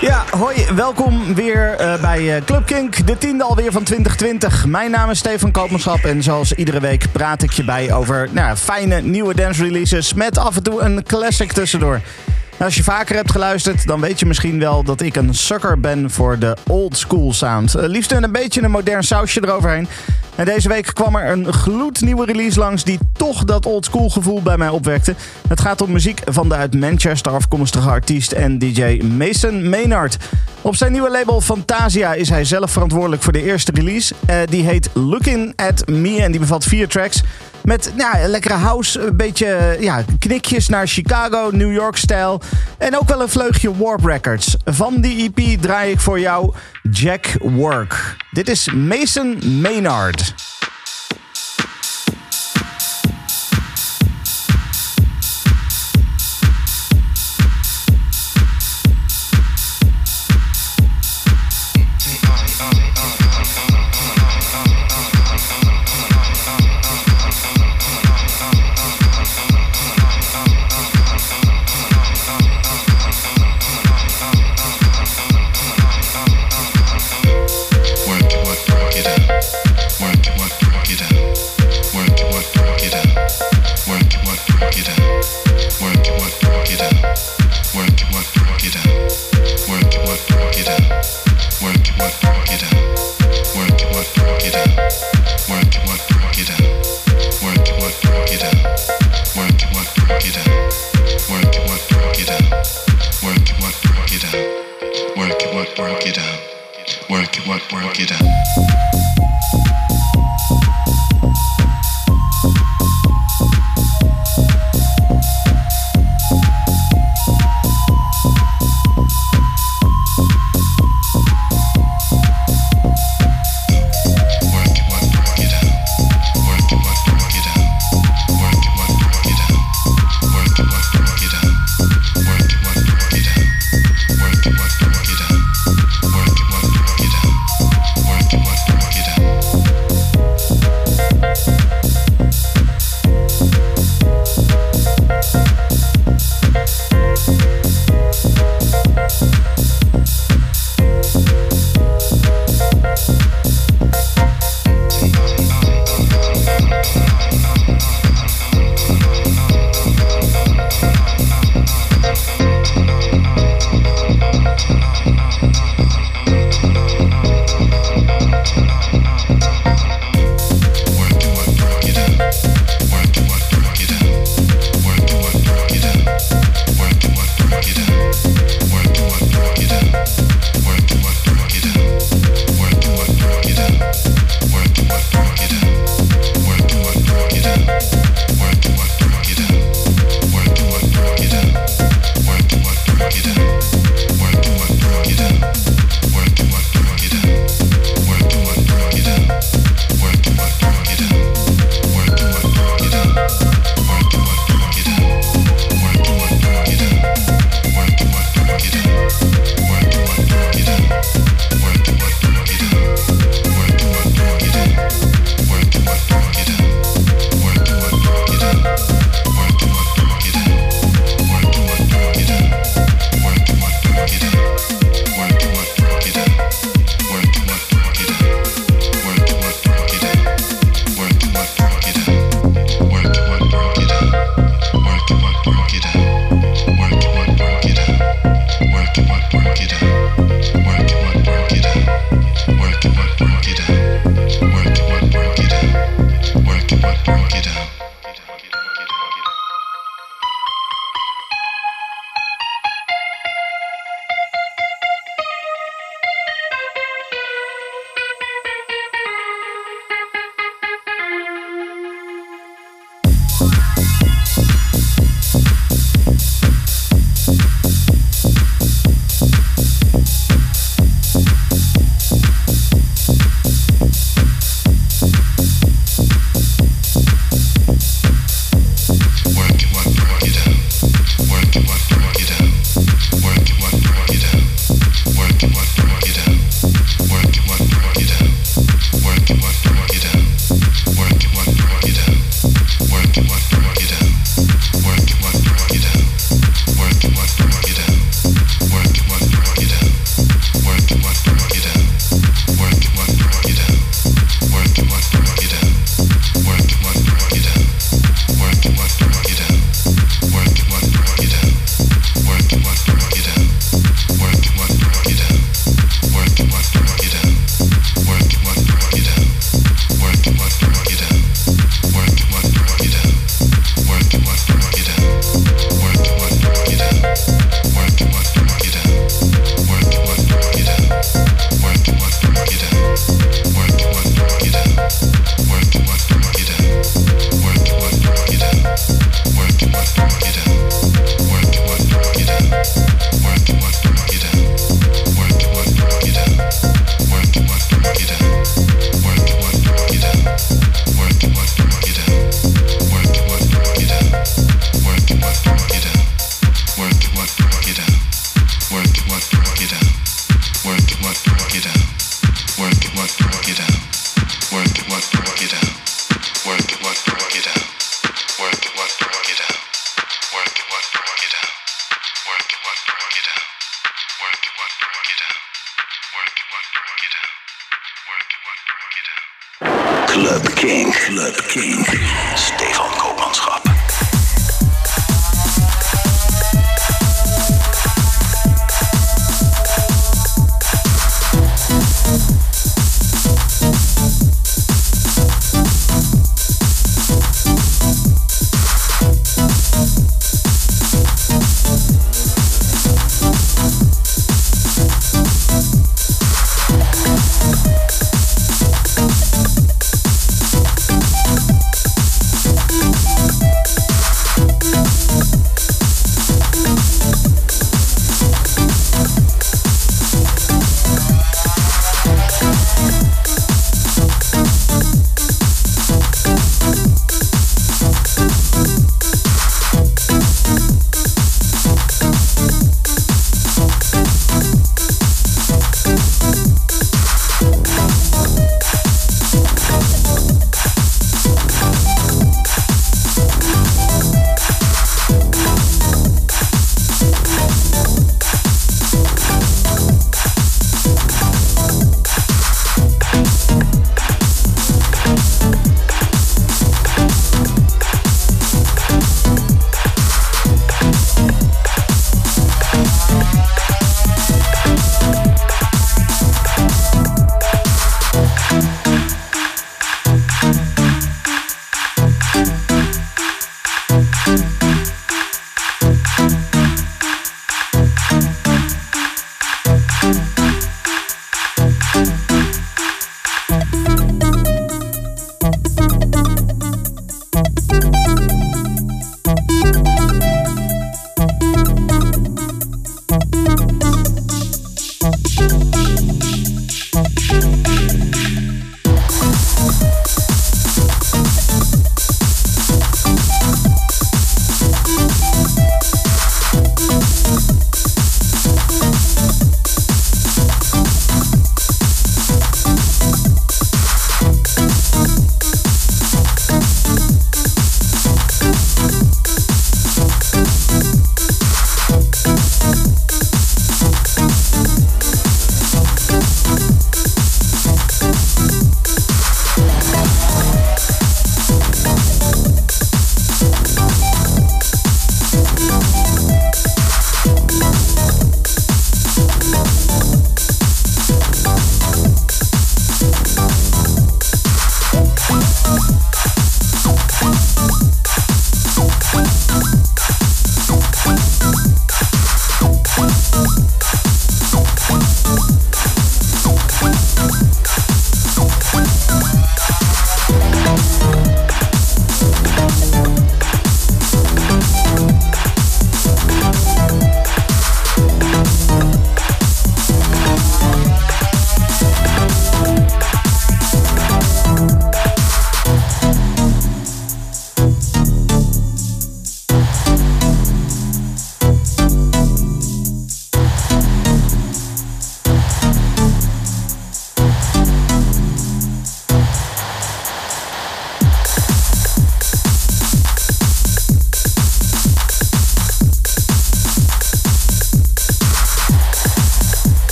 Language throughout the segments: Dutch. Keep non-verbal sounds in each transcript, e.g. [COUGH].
Ja, hoi, welkom weer eh, bij eh, Club Kink, de tiende alweer van 2020. Mijn naam is Stefan Koopmanschap en zoals iedere week praat ik je bij over nou, fijne nieuwe dance releases met af en toe een classic tussendoor. Als je vaker hebt geluisterd, dan weet je misschien wel dat ik een sucker ben voor de old school sound. Uh, liefst een beetje een modern sausje eroverheen. En deze week kwam er een gloednieuwe release langs die toch dat old school gevoel bij mij opwekte. Het gaat om muziek van de uit Manchester afkomstige artiest en DJ Mason Maynard. Op zijn nieuwe label Fantasia is hij zelf verantwoordelijk voor de eerste release. Uh, die heet Looking at Me en die bevat vier tracks. Met nou, lekkere house, een beetje ja, knikjes naar Chicago, New York-stijl. En ook wel een vleugje Warp Records. Van die EP draai ik voor jou Jack Work. Dit is Mason Maynard.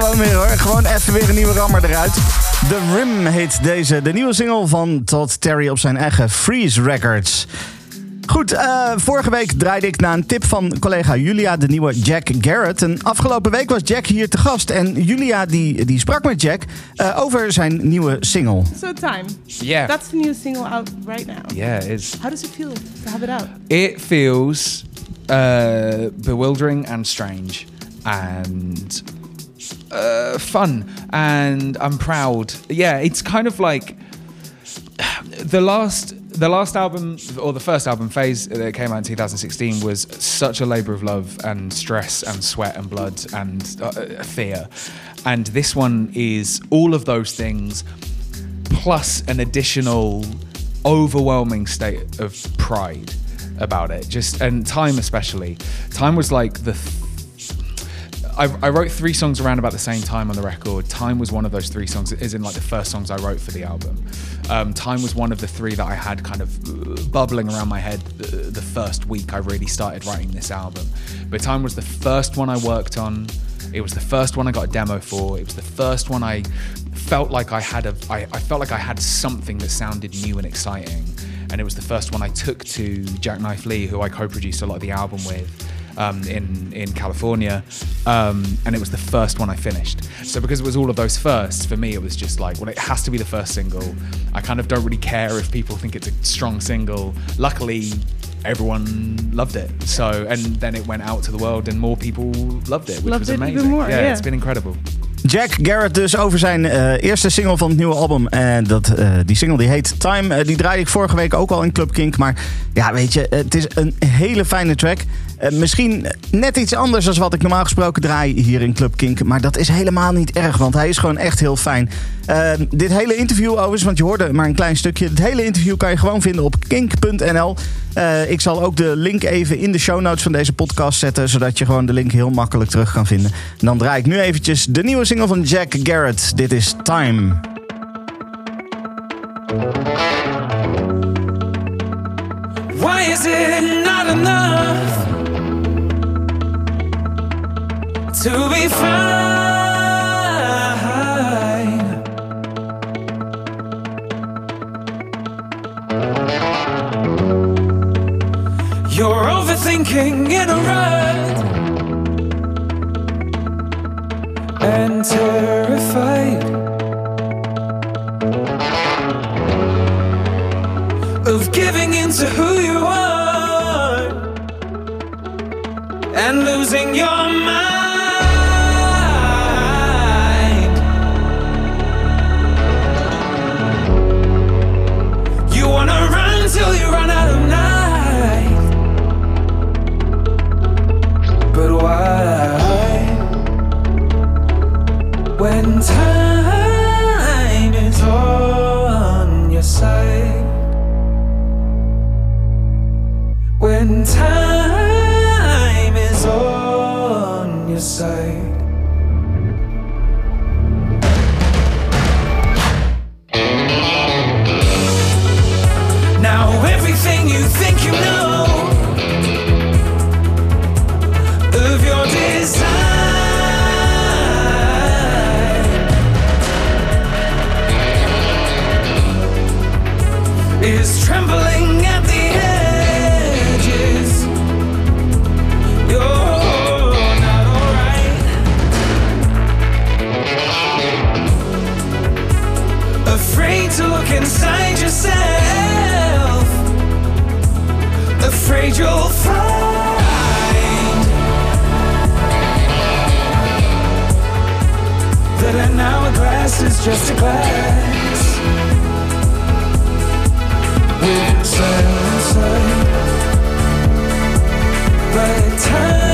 Gewoon weer hoor. Gewoon even weer een nieuwe rammer eruit. The Rim heet deze. De nieuwe single van Todd Terry op zijn eigen Freeze Records. Goed, uh, vorige week draaide ik naar een tip van collega Julia, de nieuwe Jack Garrett. En afgelopen week was Jack hier te gast. En Julia die, die sprak met Jack uh, over zijn nieuwe single. So time. Yeah. That's the new single out right now. Yeah, it's. How does it feel to have it out? It feels uh, bewildering and strange. And uh, fun and I'm proud. Yeah, it's kind of like [SIGHS] the last the last album or the first album phase that came out in 2016 was such a labor of love and stress and sweat and blood and uh, fear. And this one is all of those things plus an additional overwhelming state of pride about it. Just and time especially. Time was like the th- I, I wrote three songs around about the same time on the record. Time was one of those three songs, is in like the first songs I wrote for the album. Um, time was one of the three that I had kind of uh, bubbling around my head the, the first week I really started writing this album. But Time was the first one I worked on. It was the first one I got a demo for. It was the first one I felt like I had a, I, I felt like I had something that sounded new and exciting. And it was the first one I took to Jackknife Lee, who I co-produced a lot of the album with um, in in California, um, and it was the first one I finished. So because it was all of those firsts, for me it was just like, well, it has to be the first single. I kind of don't really care if people think it's a strong single. Luckily, everyone loved it. So and then it went out to the world, and more people loved it, which Loved was it even amazing. more, yeah, yeah. it's been incredible. Jack Garrett dus over zijn eh, eerste single van het nieuwe album. En dat, eh, die single die heet Time. Eh, die draaide ik vorige week ook al in Club Kink. Maar ja, weet je, het is een hele fijne track. Eh, misschien net iets anders dan wat ik normaal gesproken draai hier in Club Kink. Maar dat is helemaal niet erg, want hij is gewoon echt heel fijn. Eh, dit hele interview overigens, want je hoorde maar een klein stukje. Het hele interview kan je gewoon vinden op kink.nl. Eh, ik zal ook de link even in de show notes van deze podcast zetten. Zodat je gewoon de link heel makkelijk terug kan vinden. En dan draai ik nu eventjes de nieuwe single van Jack Garrett. Dit is Time. Why is it not enough to be fine? You're overthinking in a rut and terrified of giving in to who you are and losing your mind. 曾 just a glass with silence inside. But time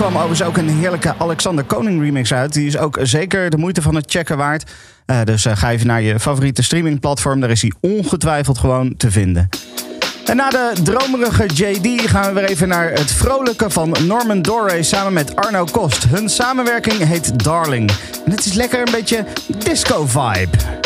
kwam overigens ook een heerlijke Alexander Koning remix uit. Die is ook zeker de moeite van het checken waard. Eh, dus eh, ga even naar je favoriete streamingplatform. Daar is hij ongetwijfeld gewoon te vinden. En na de dromerige JD gaan we weer even naar het vrolijke van Norman Doré samen met Arno Kost. Hun samenwerking heet Darling. En het is lekker een beetje disco-vibe.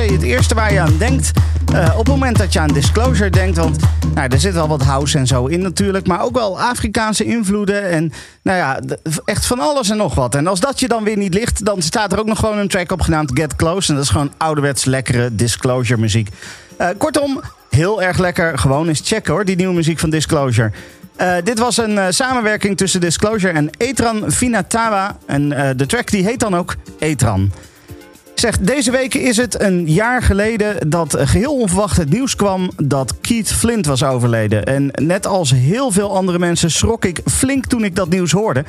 Het eerste waar je aan denkt. eh, op het moment dat je aan Disclosure denkt. Want nou, er zit wel wat house en zo in natuurlijk. Maar ook wel Afrikaanse invloeden. En nou ja, echt van alles en nog wat. En als dat je dan weer niet ligt, dan staat er ook nog gewoon een track op genaamd Get Close. En dat is gewoon ouderwets lekkere Disclosure muziek. Eh, kortom, heel erg lekker. Gewoon eens checken hoor, die nieuwe muziek van Disclosure. Eh, dit was een samenwerking tussen Disclosure en Etran Finatawa. En de track die heet dan ook Etran. Zeg, deze week is het een jaar geleden dat geheel onverwacht het nieuws kwam dat Keith Flint was overleden. En net als heel veel andere mensen schrok ik flink toen ik dat nieuws hoorde.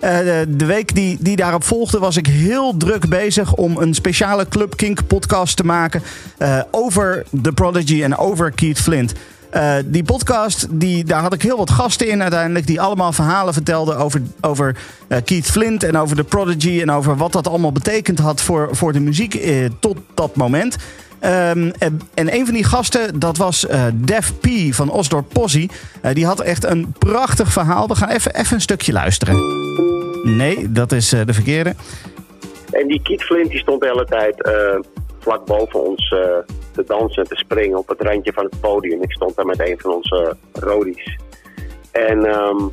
Eh, de, week die, die daarop volgde was ik heel druk bezig om een speciale Club Kink podcast te maken eh, over The Prodigy en over Keith Flint. Eh, die podcast, die, daar had ik heel wat gasten in uiteindelijk... die allemaal verhalen vertelden over, over eh, Keith Flint en over The Prodigy... en over wat dat allemaal betekend had voor, voor de muziek eh, tot dat moment. Ehm, en, en een van die gasten, dat was eh Def P van Osdorp Posse. Die had echt een prachtig verhaal. We gaan even, even een stukje luisteren. Nee, dat is de verkeerde. En die Keith Flint die stond de hele tijd vlak boven ons te dansen en te springen op het randje van het podium. Ik stond daar met een van onze rodies. En ehm,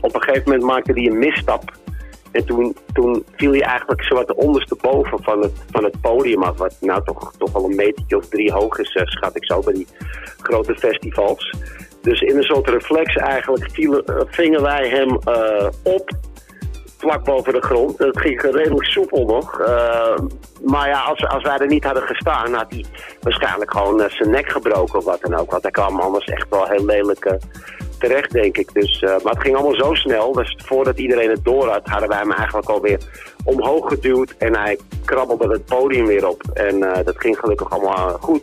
op een gegeven moment maakte hij een misstap. En toen, toen viel hij eigenlijk zo wat de onderste boven van het, van het podium af. Wat nou toch, toch wel een metertje of drie hoog is, eh, schat ik zo, bij die grote festivals. Dus in een soort reflex eigenlijk eh, vingen wij hem eh, op vlak boven de grond. Het ging redelijk soepel nog. Eh, maar ja, als, als wij er niet hadden gestaan, had hij waarschijnlijk gewoon eh, zijn nek gebroken of wat dan ook. Want hij kwam anders echt wel heel lelijk eh, terecht, denk ik. Dus, maar het ging allemaal zo snel. Dus voordat iedereen het door had, hadden wij hem eigenlijk alweer omhoog geduwd. En hij krabbelde het podium weer op. En dat ging gelukkig allemaal goed.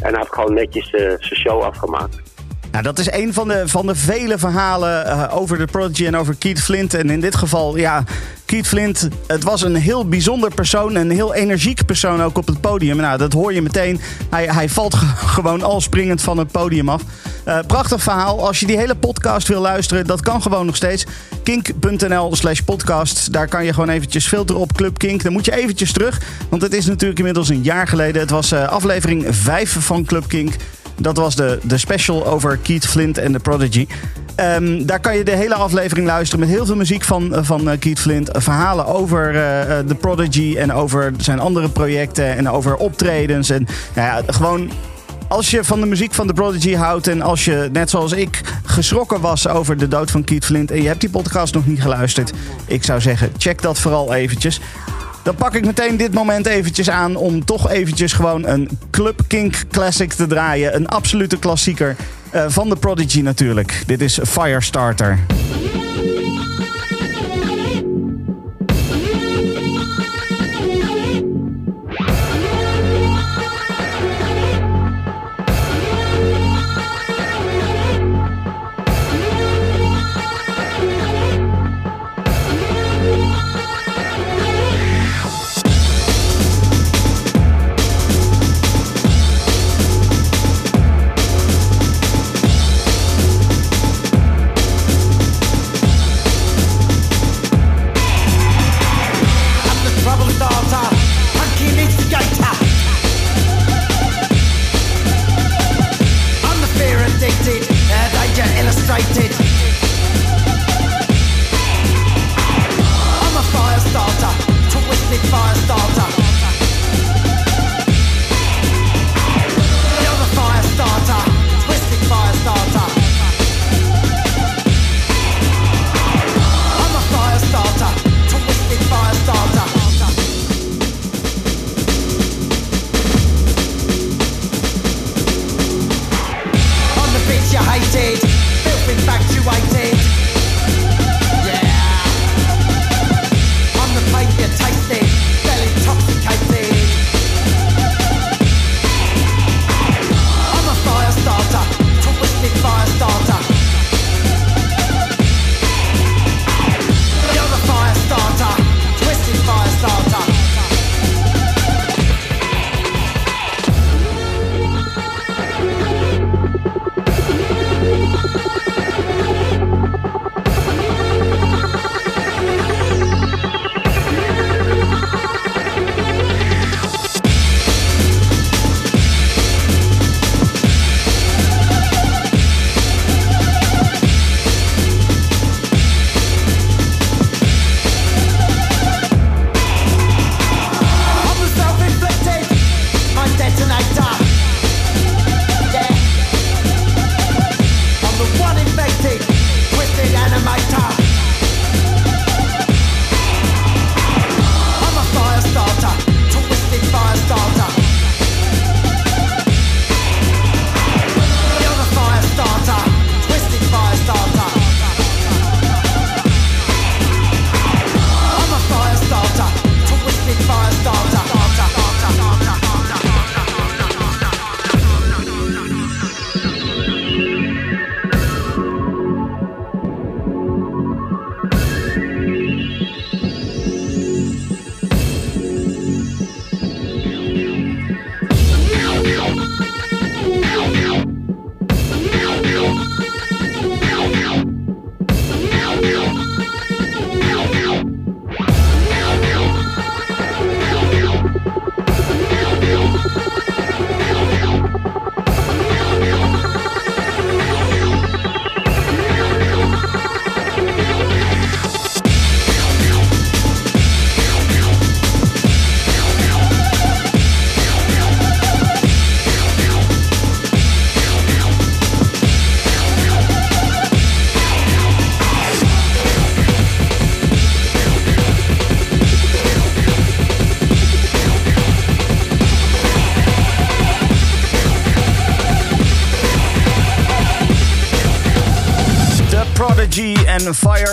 En hij heeft gewoon netjes zijn show afgemaakt. Nou, dat is een van de, van de vele verhalen eh, over de Prodigy en over Keith Flint. En in dit geval, ja, Keith Flint, het was een heel bijzonder persoon. Een heel energiek persoon ook op het podium. Nou, dat hoor je meteen. Hij, hij valt ge- [LAUGHS] gewoon al springend van het podium af. Eh, prachtig verhaal. Als je die hele podcast wil luisteren, dat kan gewoon nog steeds. kink.nl slash podcast. Daar kan je gewoon eventjes filteren op Club Kink. Dan moet je eventjes terug, want het is natuurlijk inmiddels een jaar geleden. Het was eh, aflevering 5 van Club Kink. Dat was de, de special over Keith Flint en The Prodigy. Ehm, daar kan je de hele aflevering luisteren met heel veel muziek van, eh, van eh, Keith Flint. Verhalen over eh, eh, The Prodigy en over zijn andere projecten en over optredens. En nou ja, gewoon als je van de muziek van The Prodigy houdt en als je, net zoals ik, geschrokken was over de dood van Keith Flint en je hebt die podcast nog niet geluisterd, ik zou zeggen, check dat vooral eventjes. Dan pak ik meteen dit moment eventjes aan om toch eventjes gewoon een Club Kink Classic te draaien. Een absolute klassieker eh, van The Prodigy natuurlijk. Dit is Firestarter.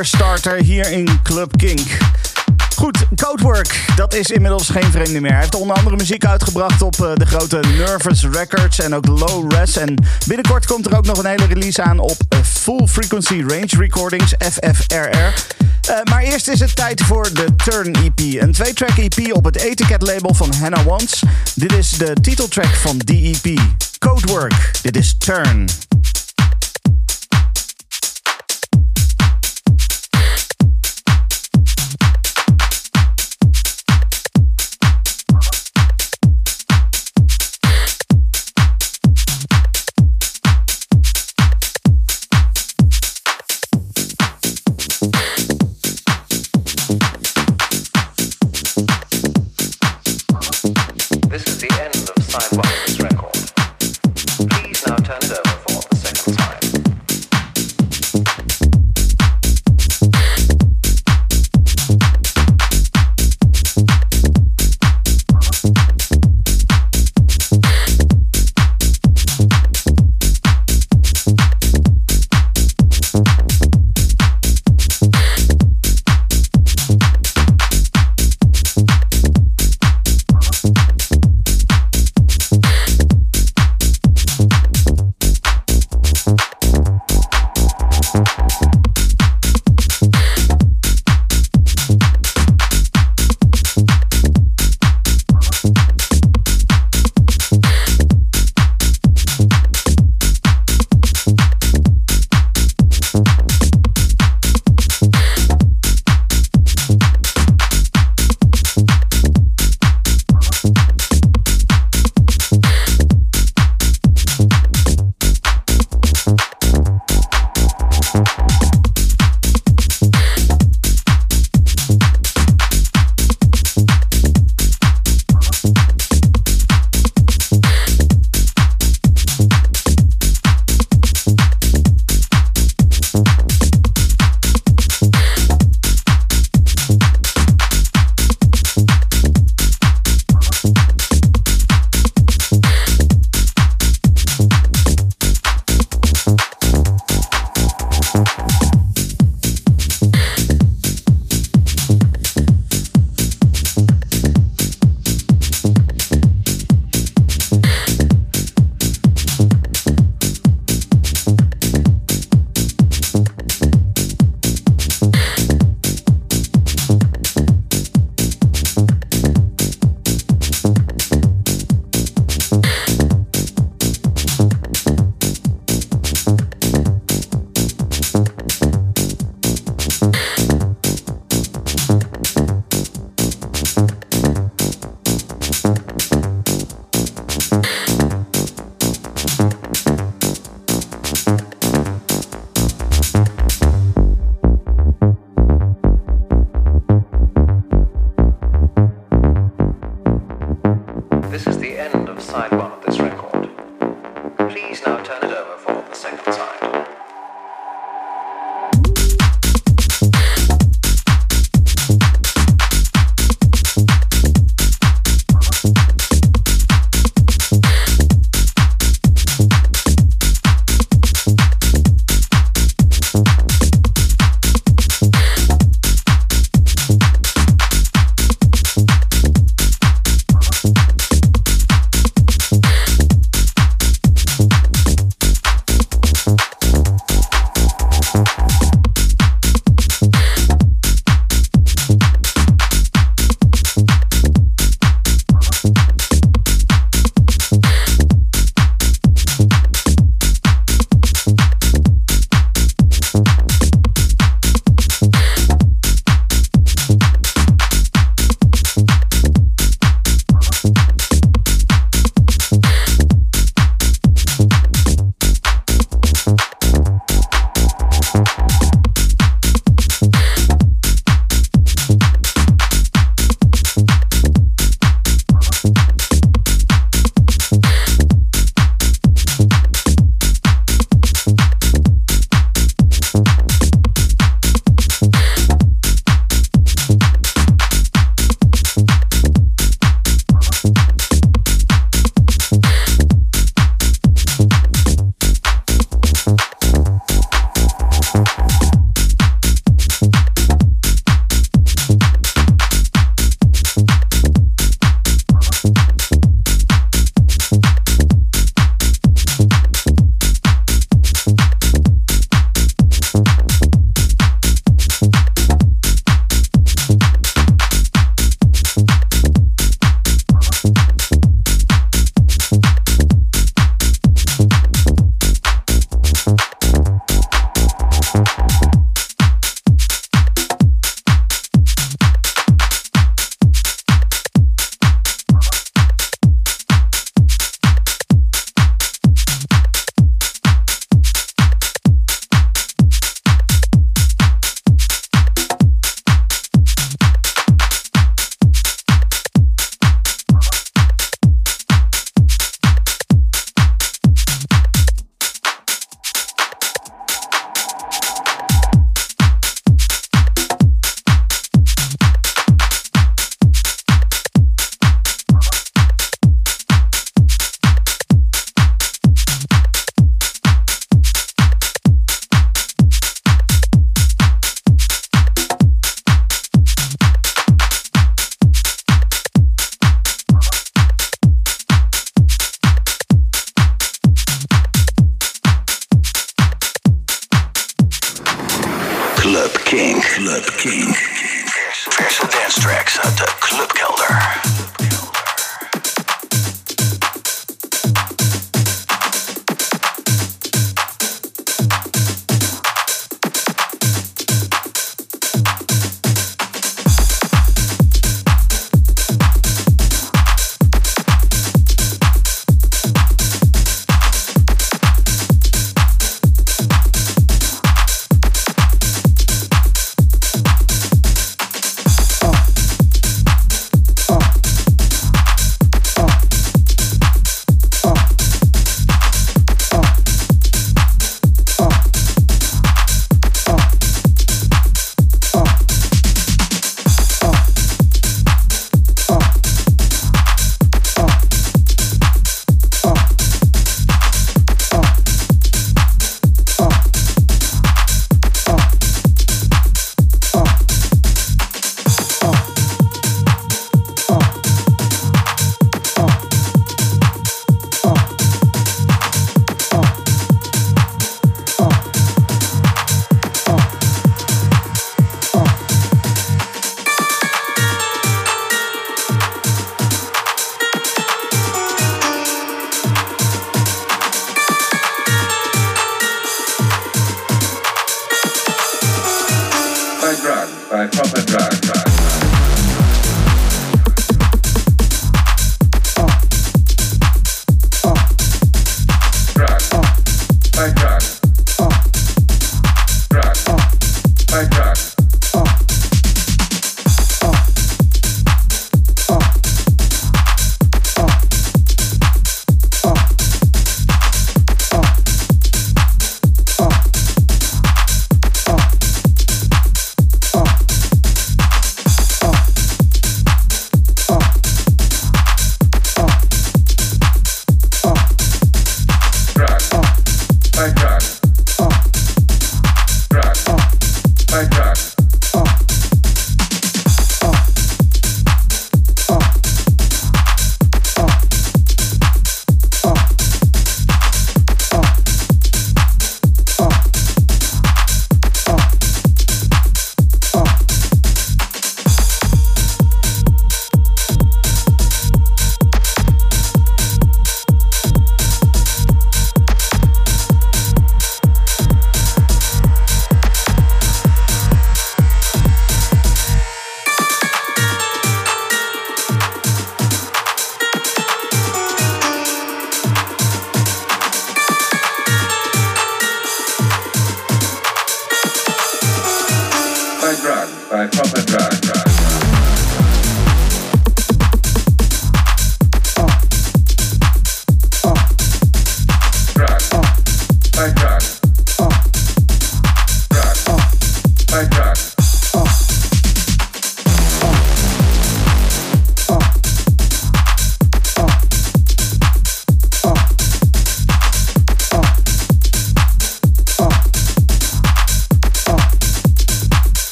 Firestarter hier in Club Kink. Goed, Codework, dat is inmiddels geen vreemde meer. Hij heeft onder andere muziek uitgebracht op uh, de grote Nervous Records en ook Low Res. En binnenkort komt er ook nog een hele release aan op uh, Full Frequency Range Recordings, FFRR. Uh, maar eerst is het tijd voor de Turn EP. Een twee-track EP op het etiket label van Hannah Wants. Dit is de titeltrack van die EP. Codework, dit is Turn.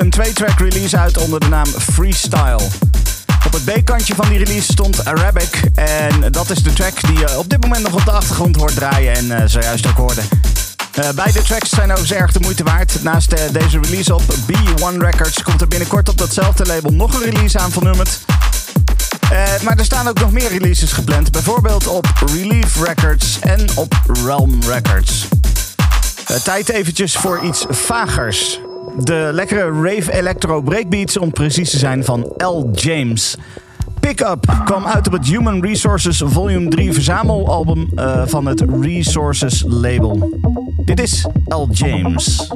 Een twee-track release uit onder de naam Freestyle. Op het B-kantje van die release stond Arabic. En dat is de track die je op dit moment nog op de achtergrond hoort draaien en eh, zojuist ook hoorde. Eh, beide tracks zijn ook erg de moeite waard. Naast eh, deze release op B1 Records komt er binnenkort op datzelfde label nog een release aan van. Eh, maar er staan ook nog meer releases gepland. Bijvoorbeeld op Relief Records en op Realm Records. Eh, tijd eventjes voor iets vagers. De lekkere rave electro breakbeats om precies te zijn van L. James. Pick Up kwam uit op het Human Resources Volume 3 verzamelalbum eh, van het Resources label. Dit is L. James.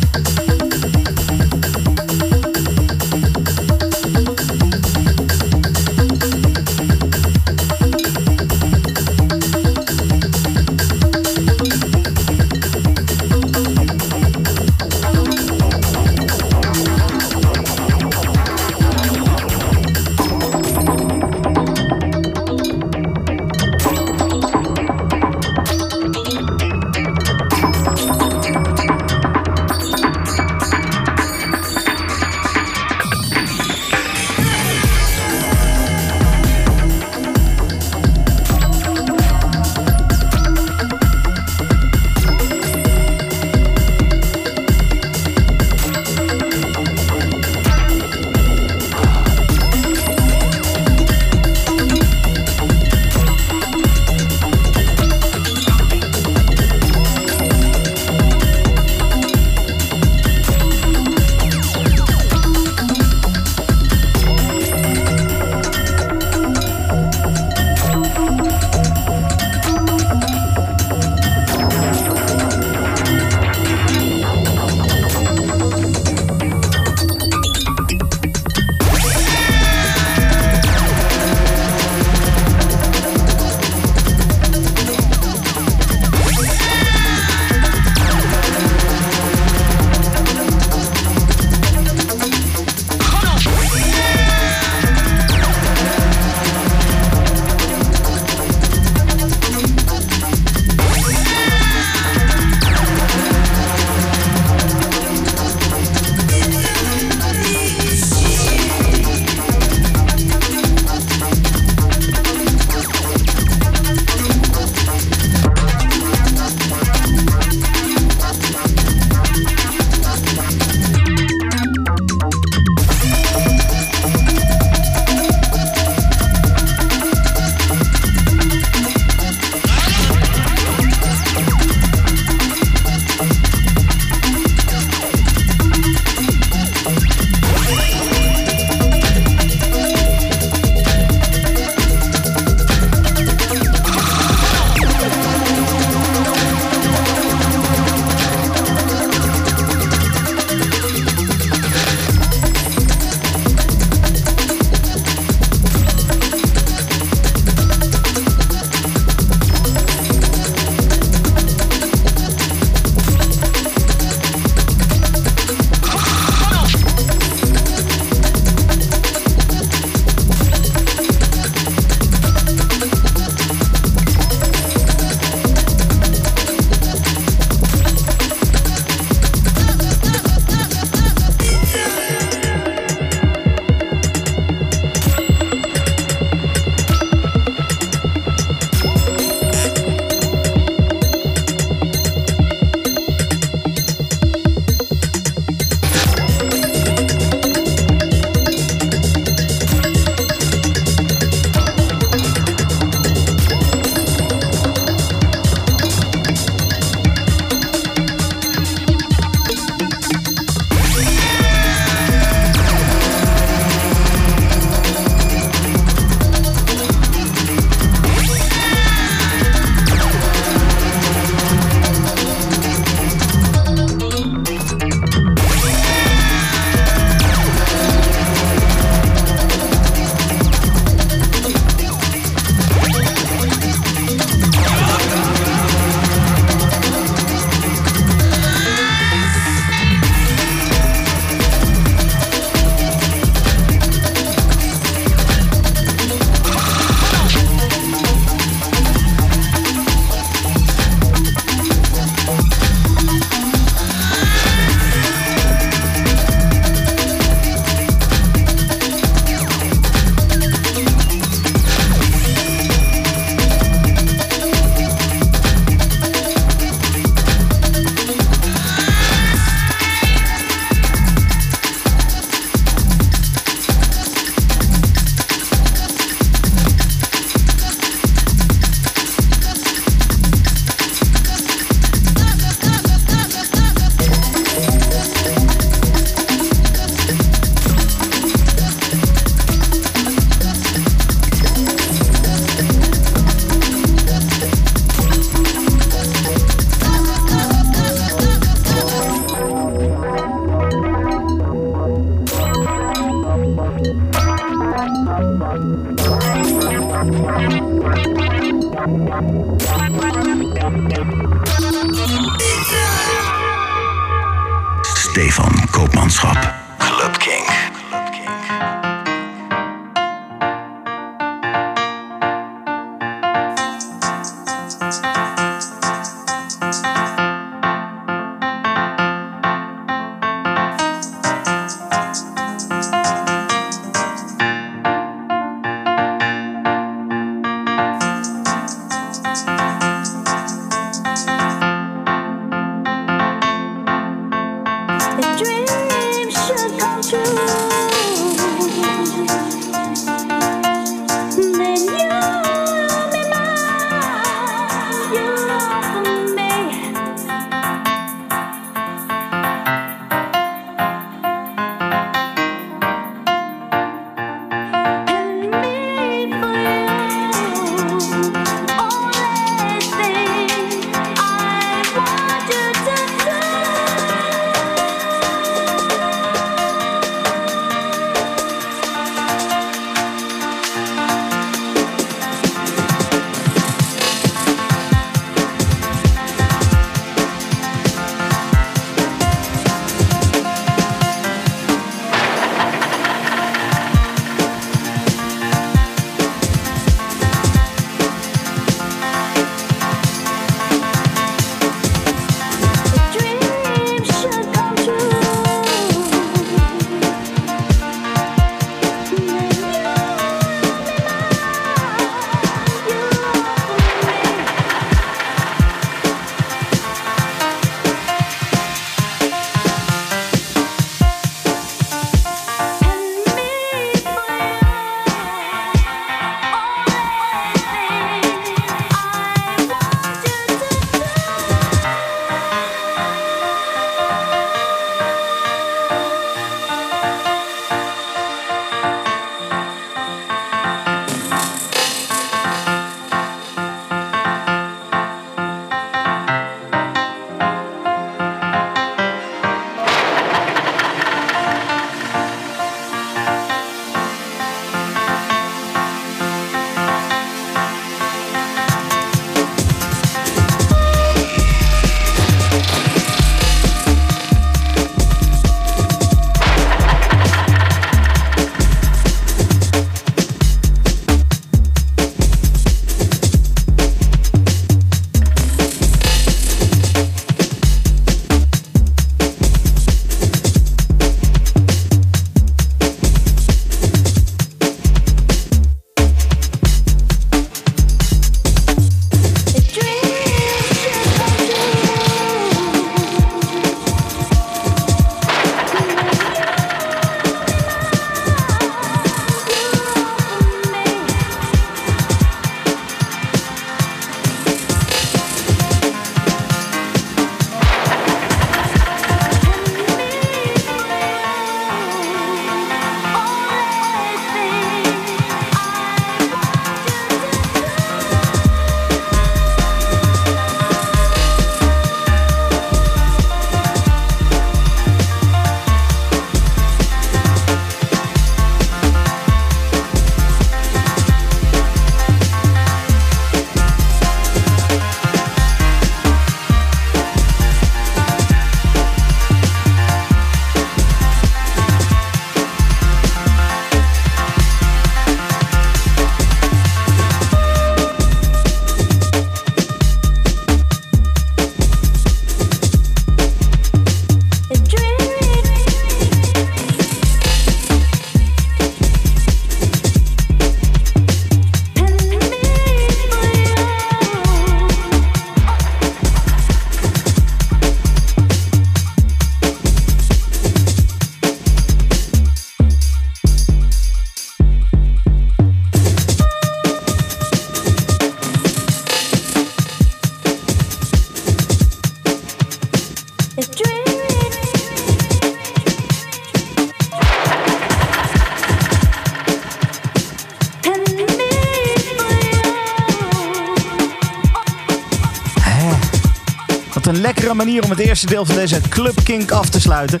Manier om het eerste deel van deze Club Kink af te sluiten.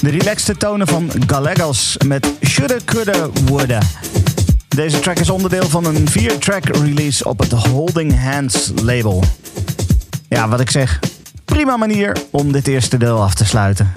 De relaxte tonen van Gallegos met Shoulda Coulda Woulda. Deze track is onderdeel van een vier-track release op het Holding Hands label. Ja, wat ik zeg. Prima manier om dit eerste deel af te sluiten.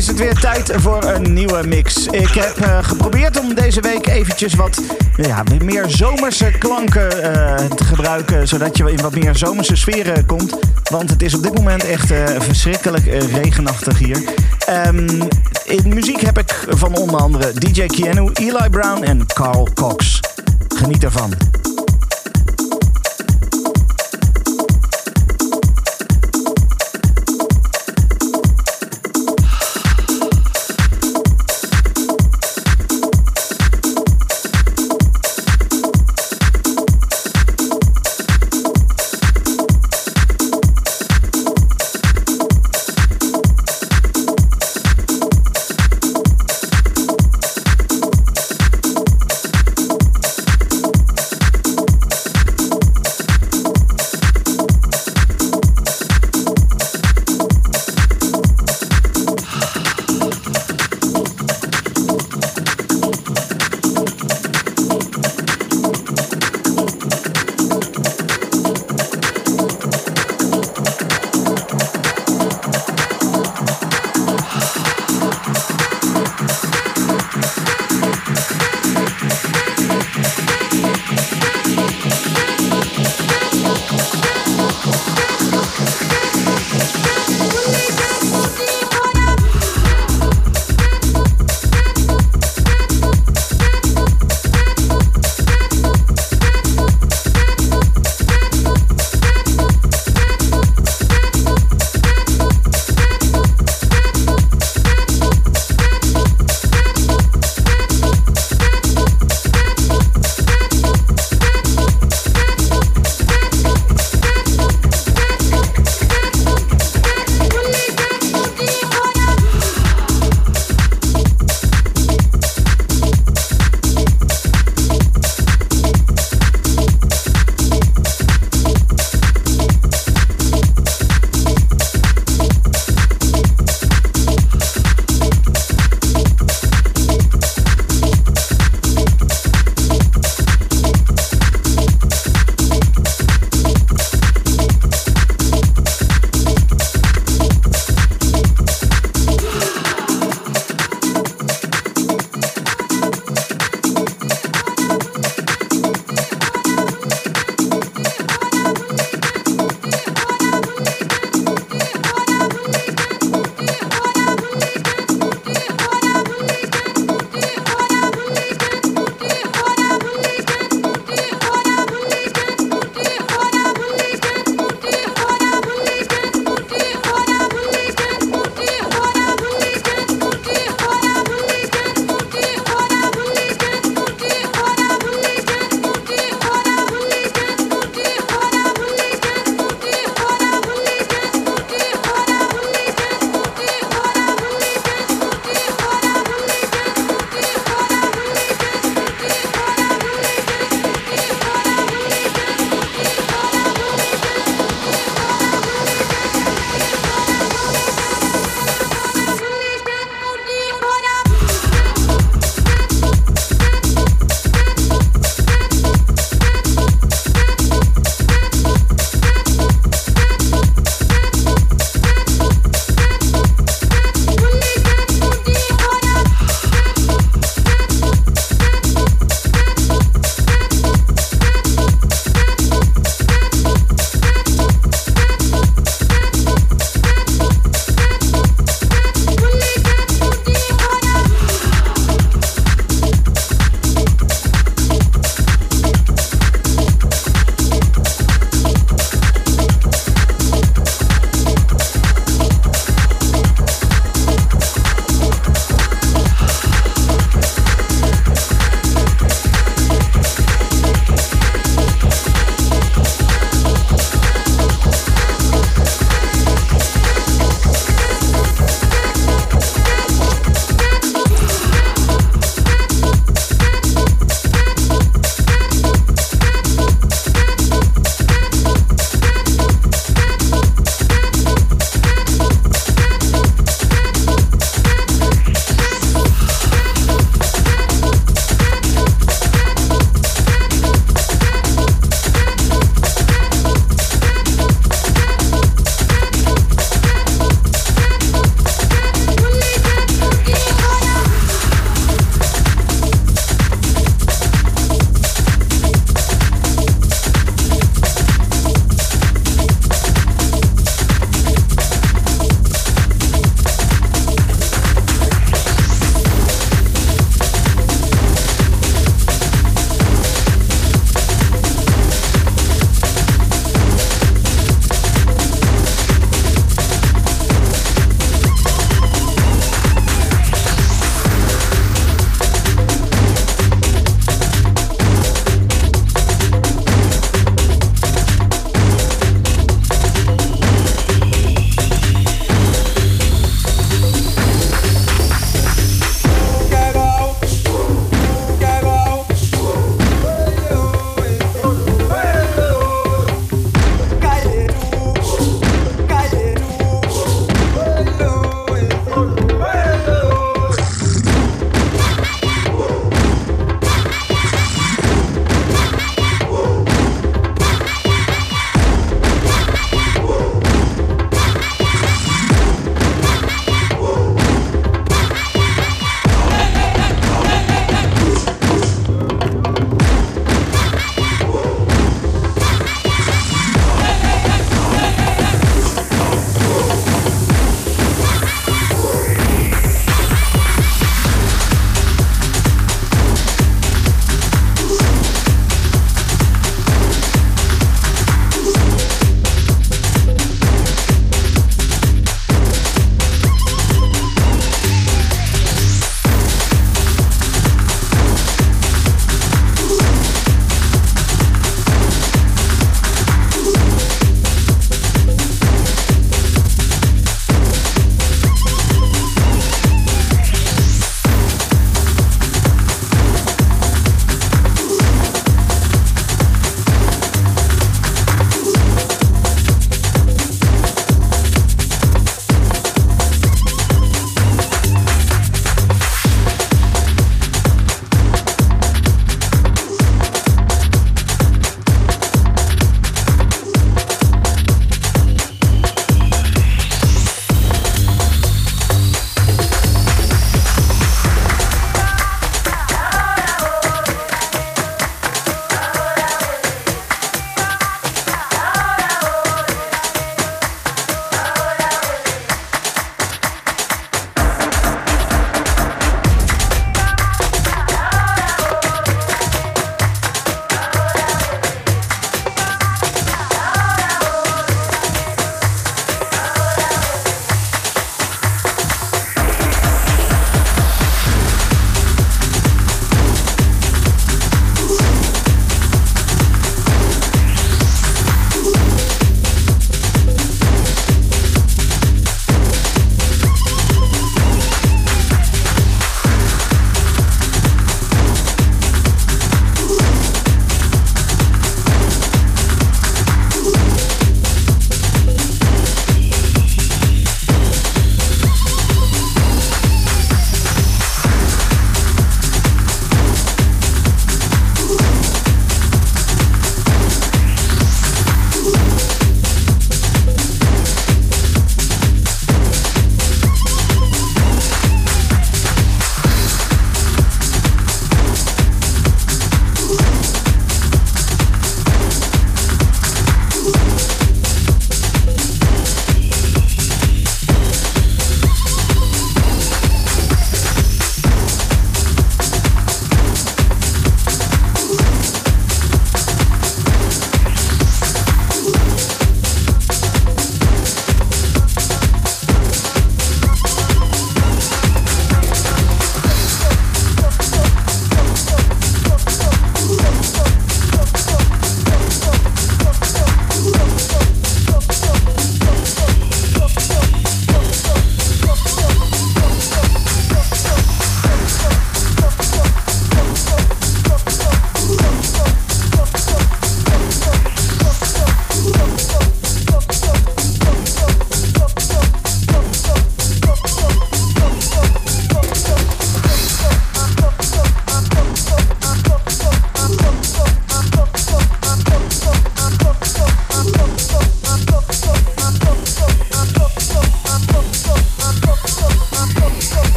Is het weer tijd voor een nieuwe mix. Ik heb eh, geprobeerd om deze week eventjes wat ja, meer zomerse klanken eh, te gebruiken. Zodat je in wat meer zomerse sferen komt. Want het is op dit moment echt eh, verschrikkelijk regenachtig hier. Ehm, in muziek heb ik van onder andere DJ Keanu, Eli Brown en Carl Cox. Geniet ervan.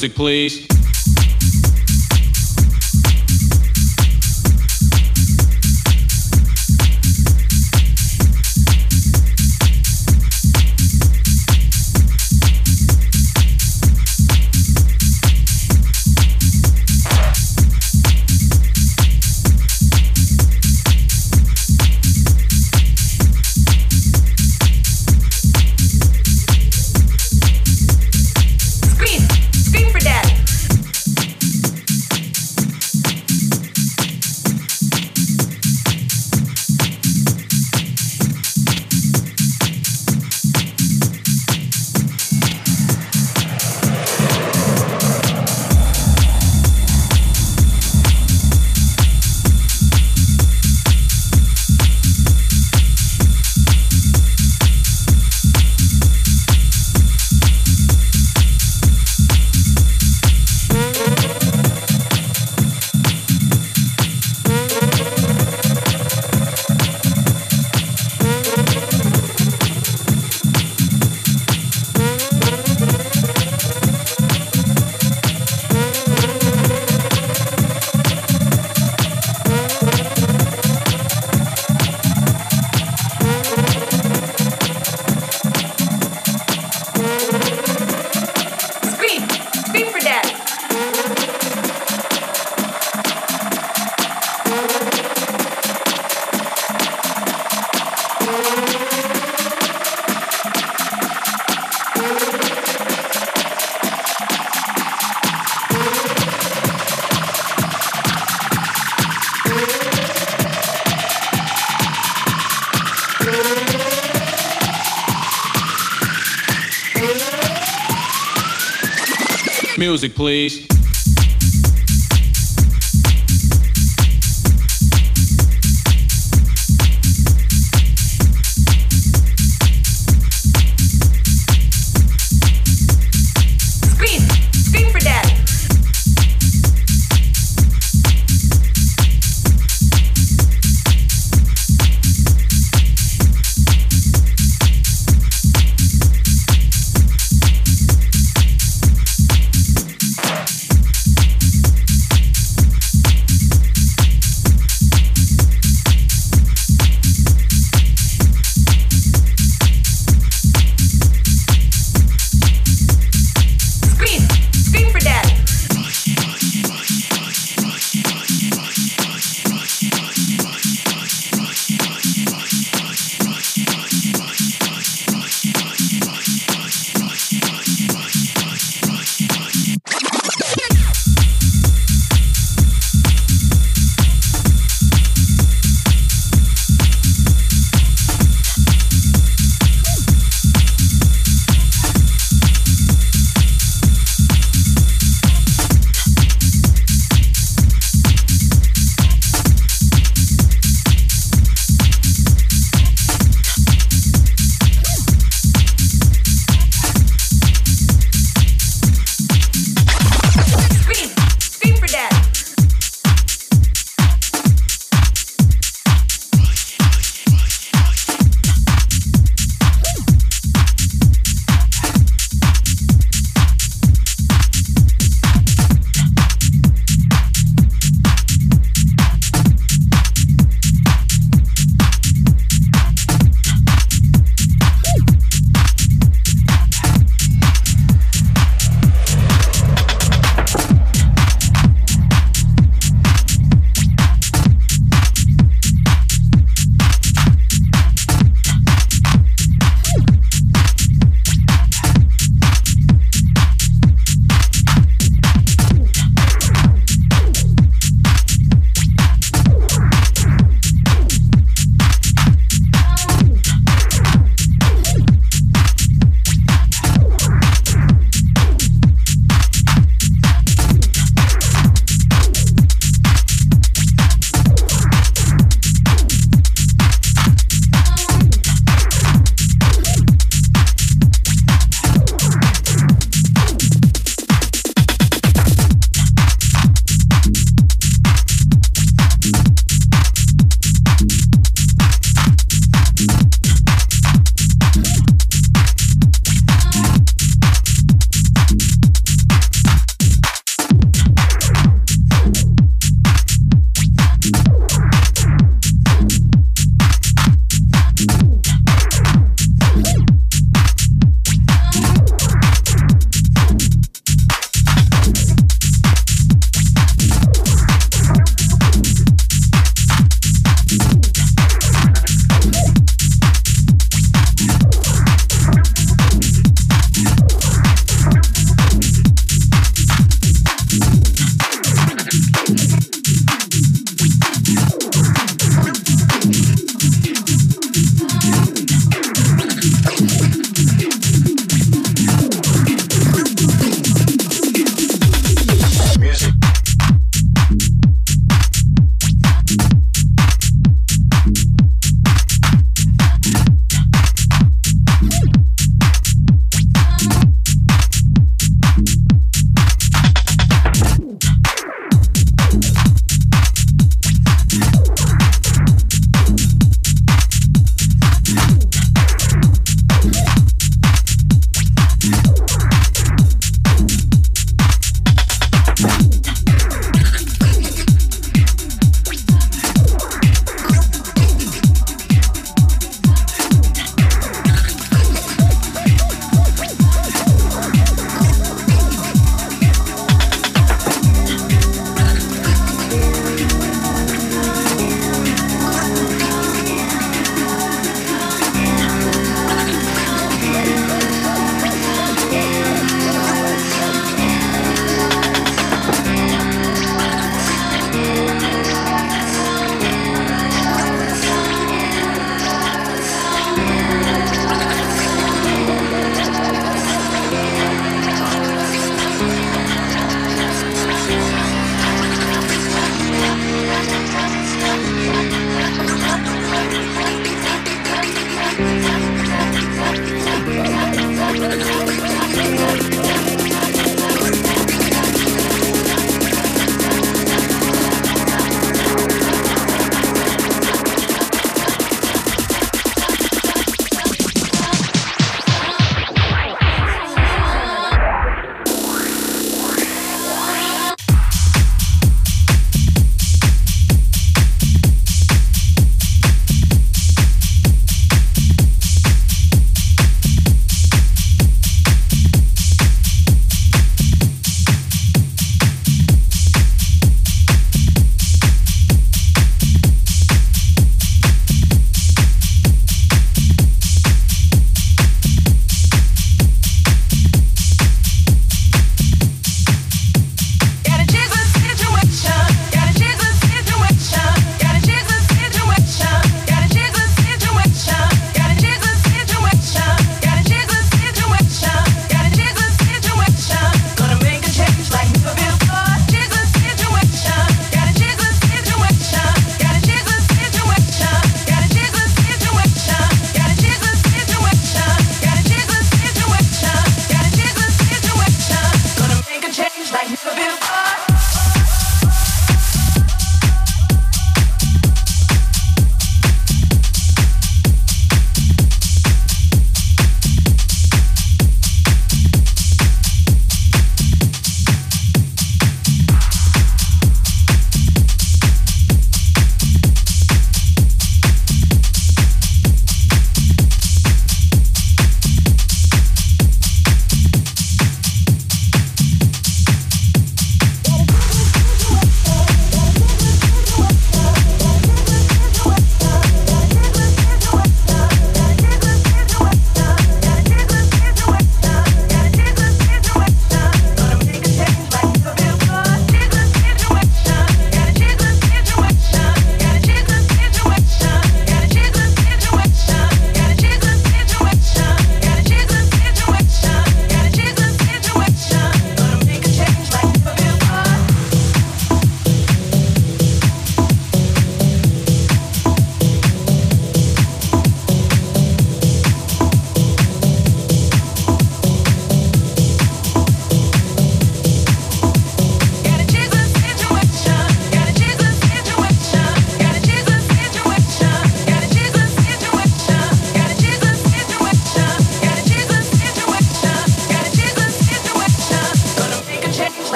Music, please.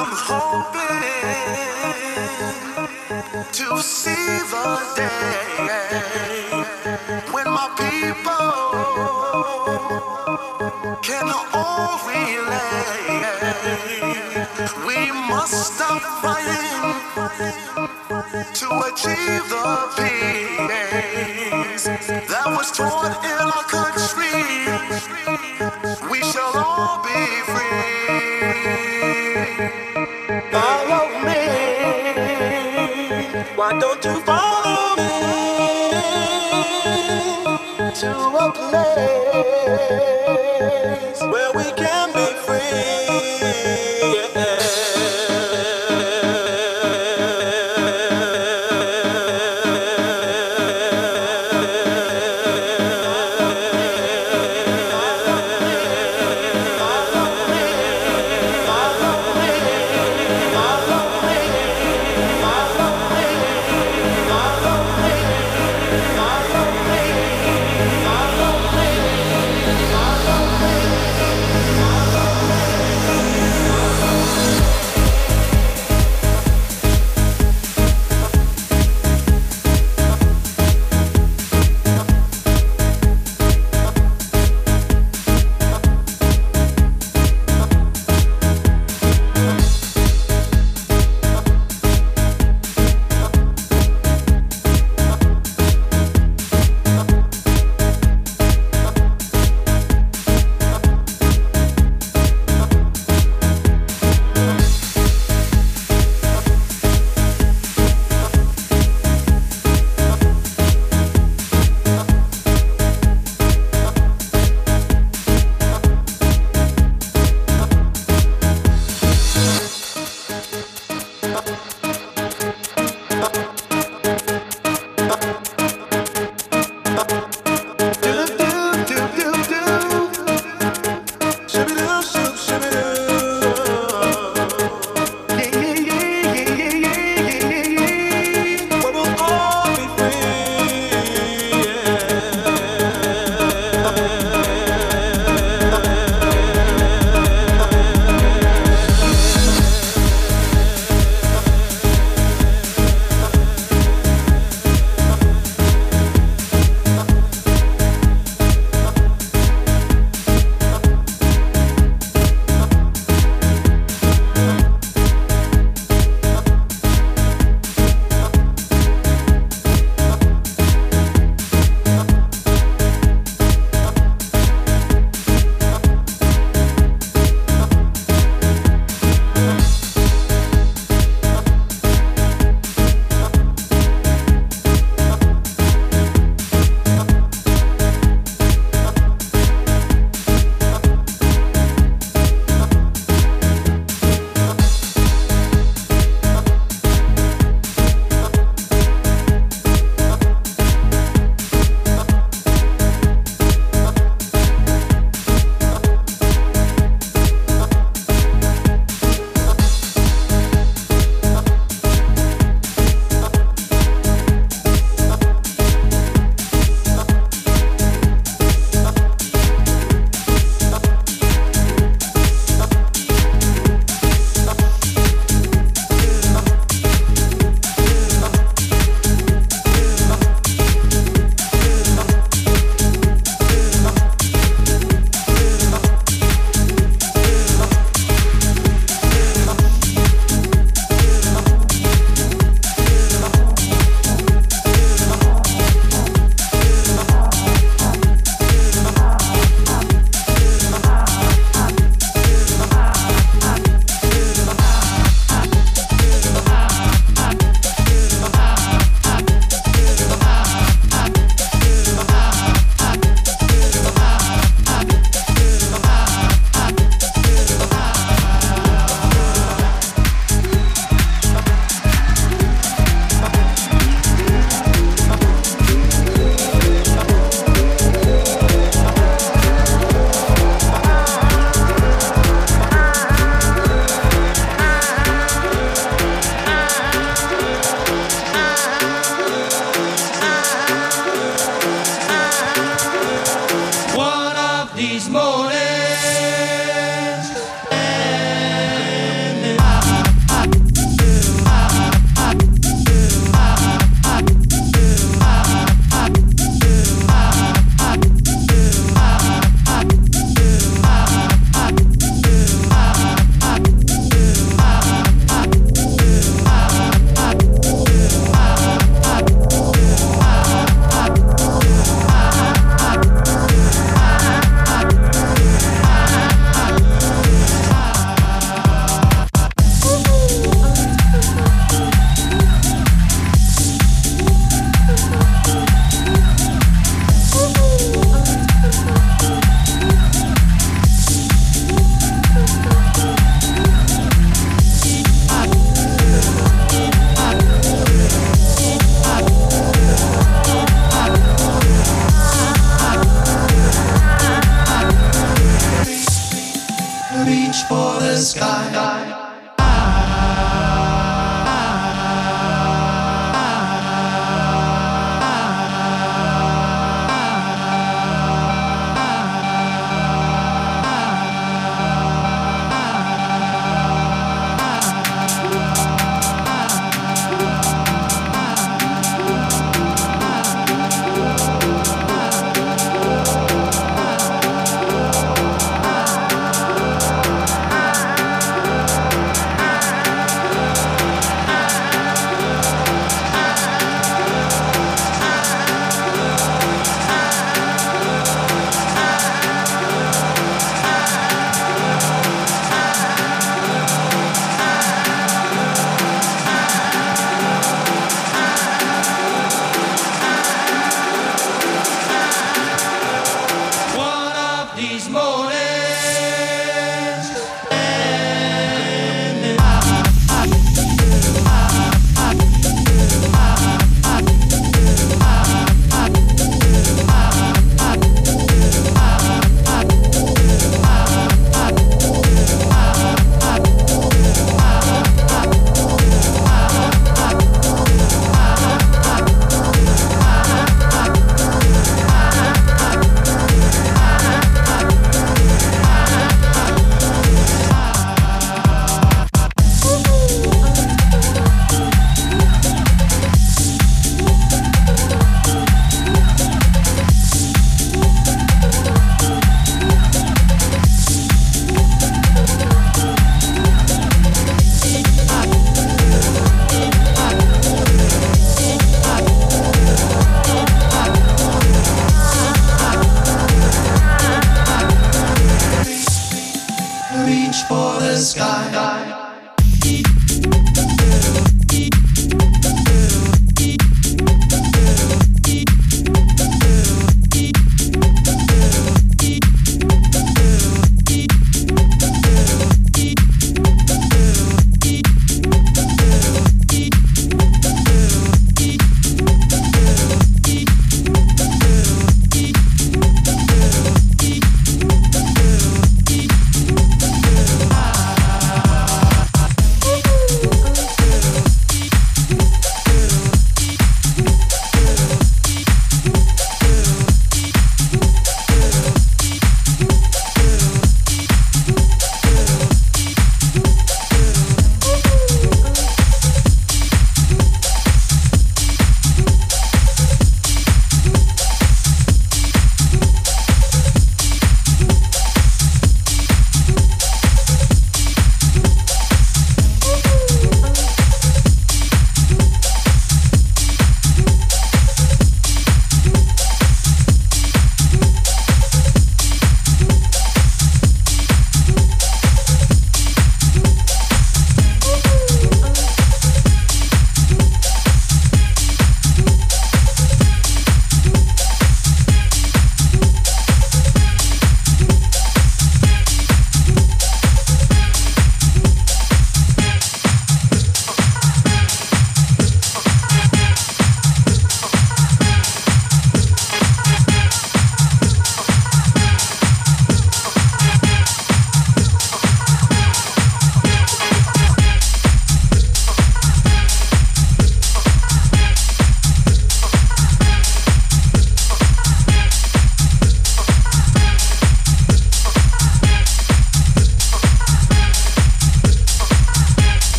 I'm hoping to see the day when my people can all relate. We must stop fighting to achieve the peace that was torn in our country. We shall all be free. Follow me. Why don't you follow to a place where we can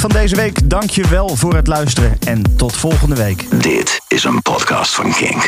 van deze week. Dank je wel voor het luisteren en tot volgende week. Dit is een podcast van Kink.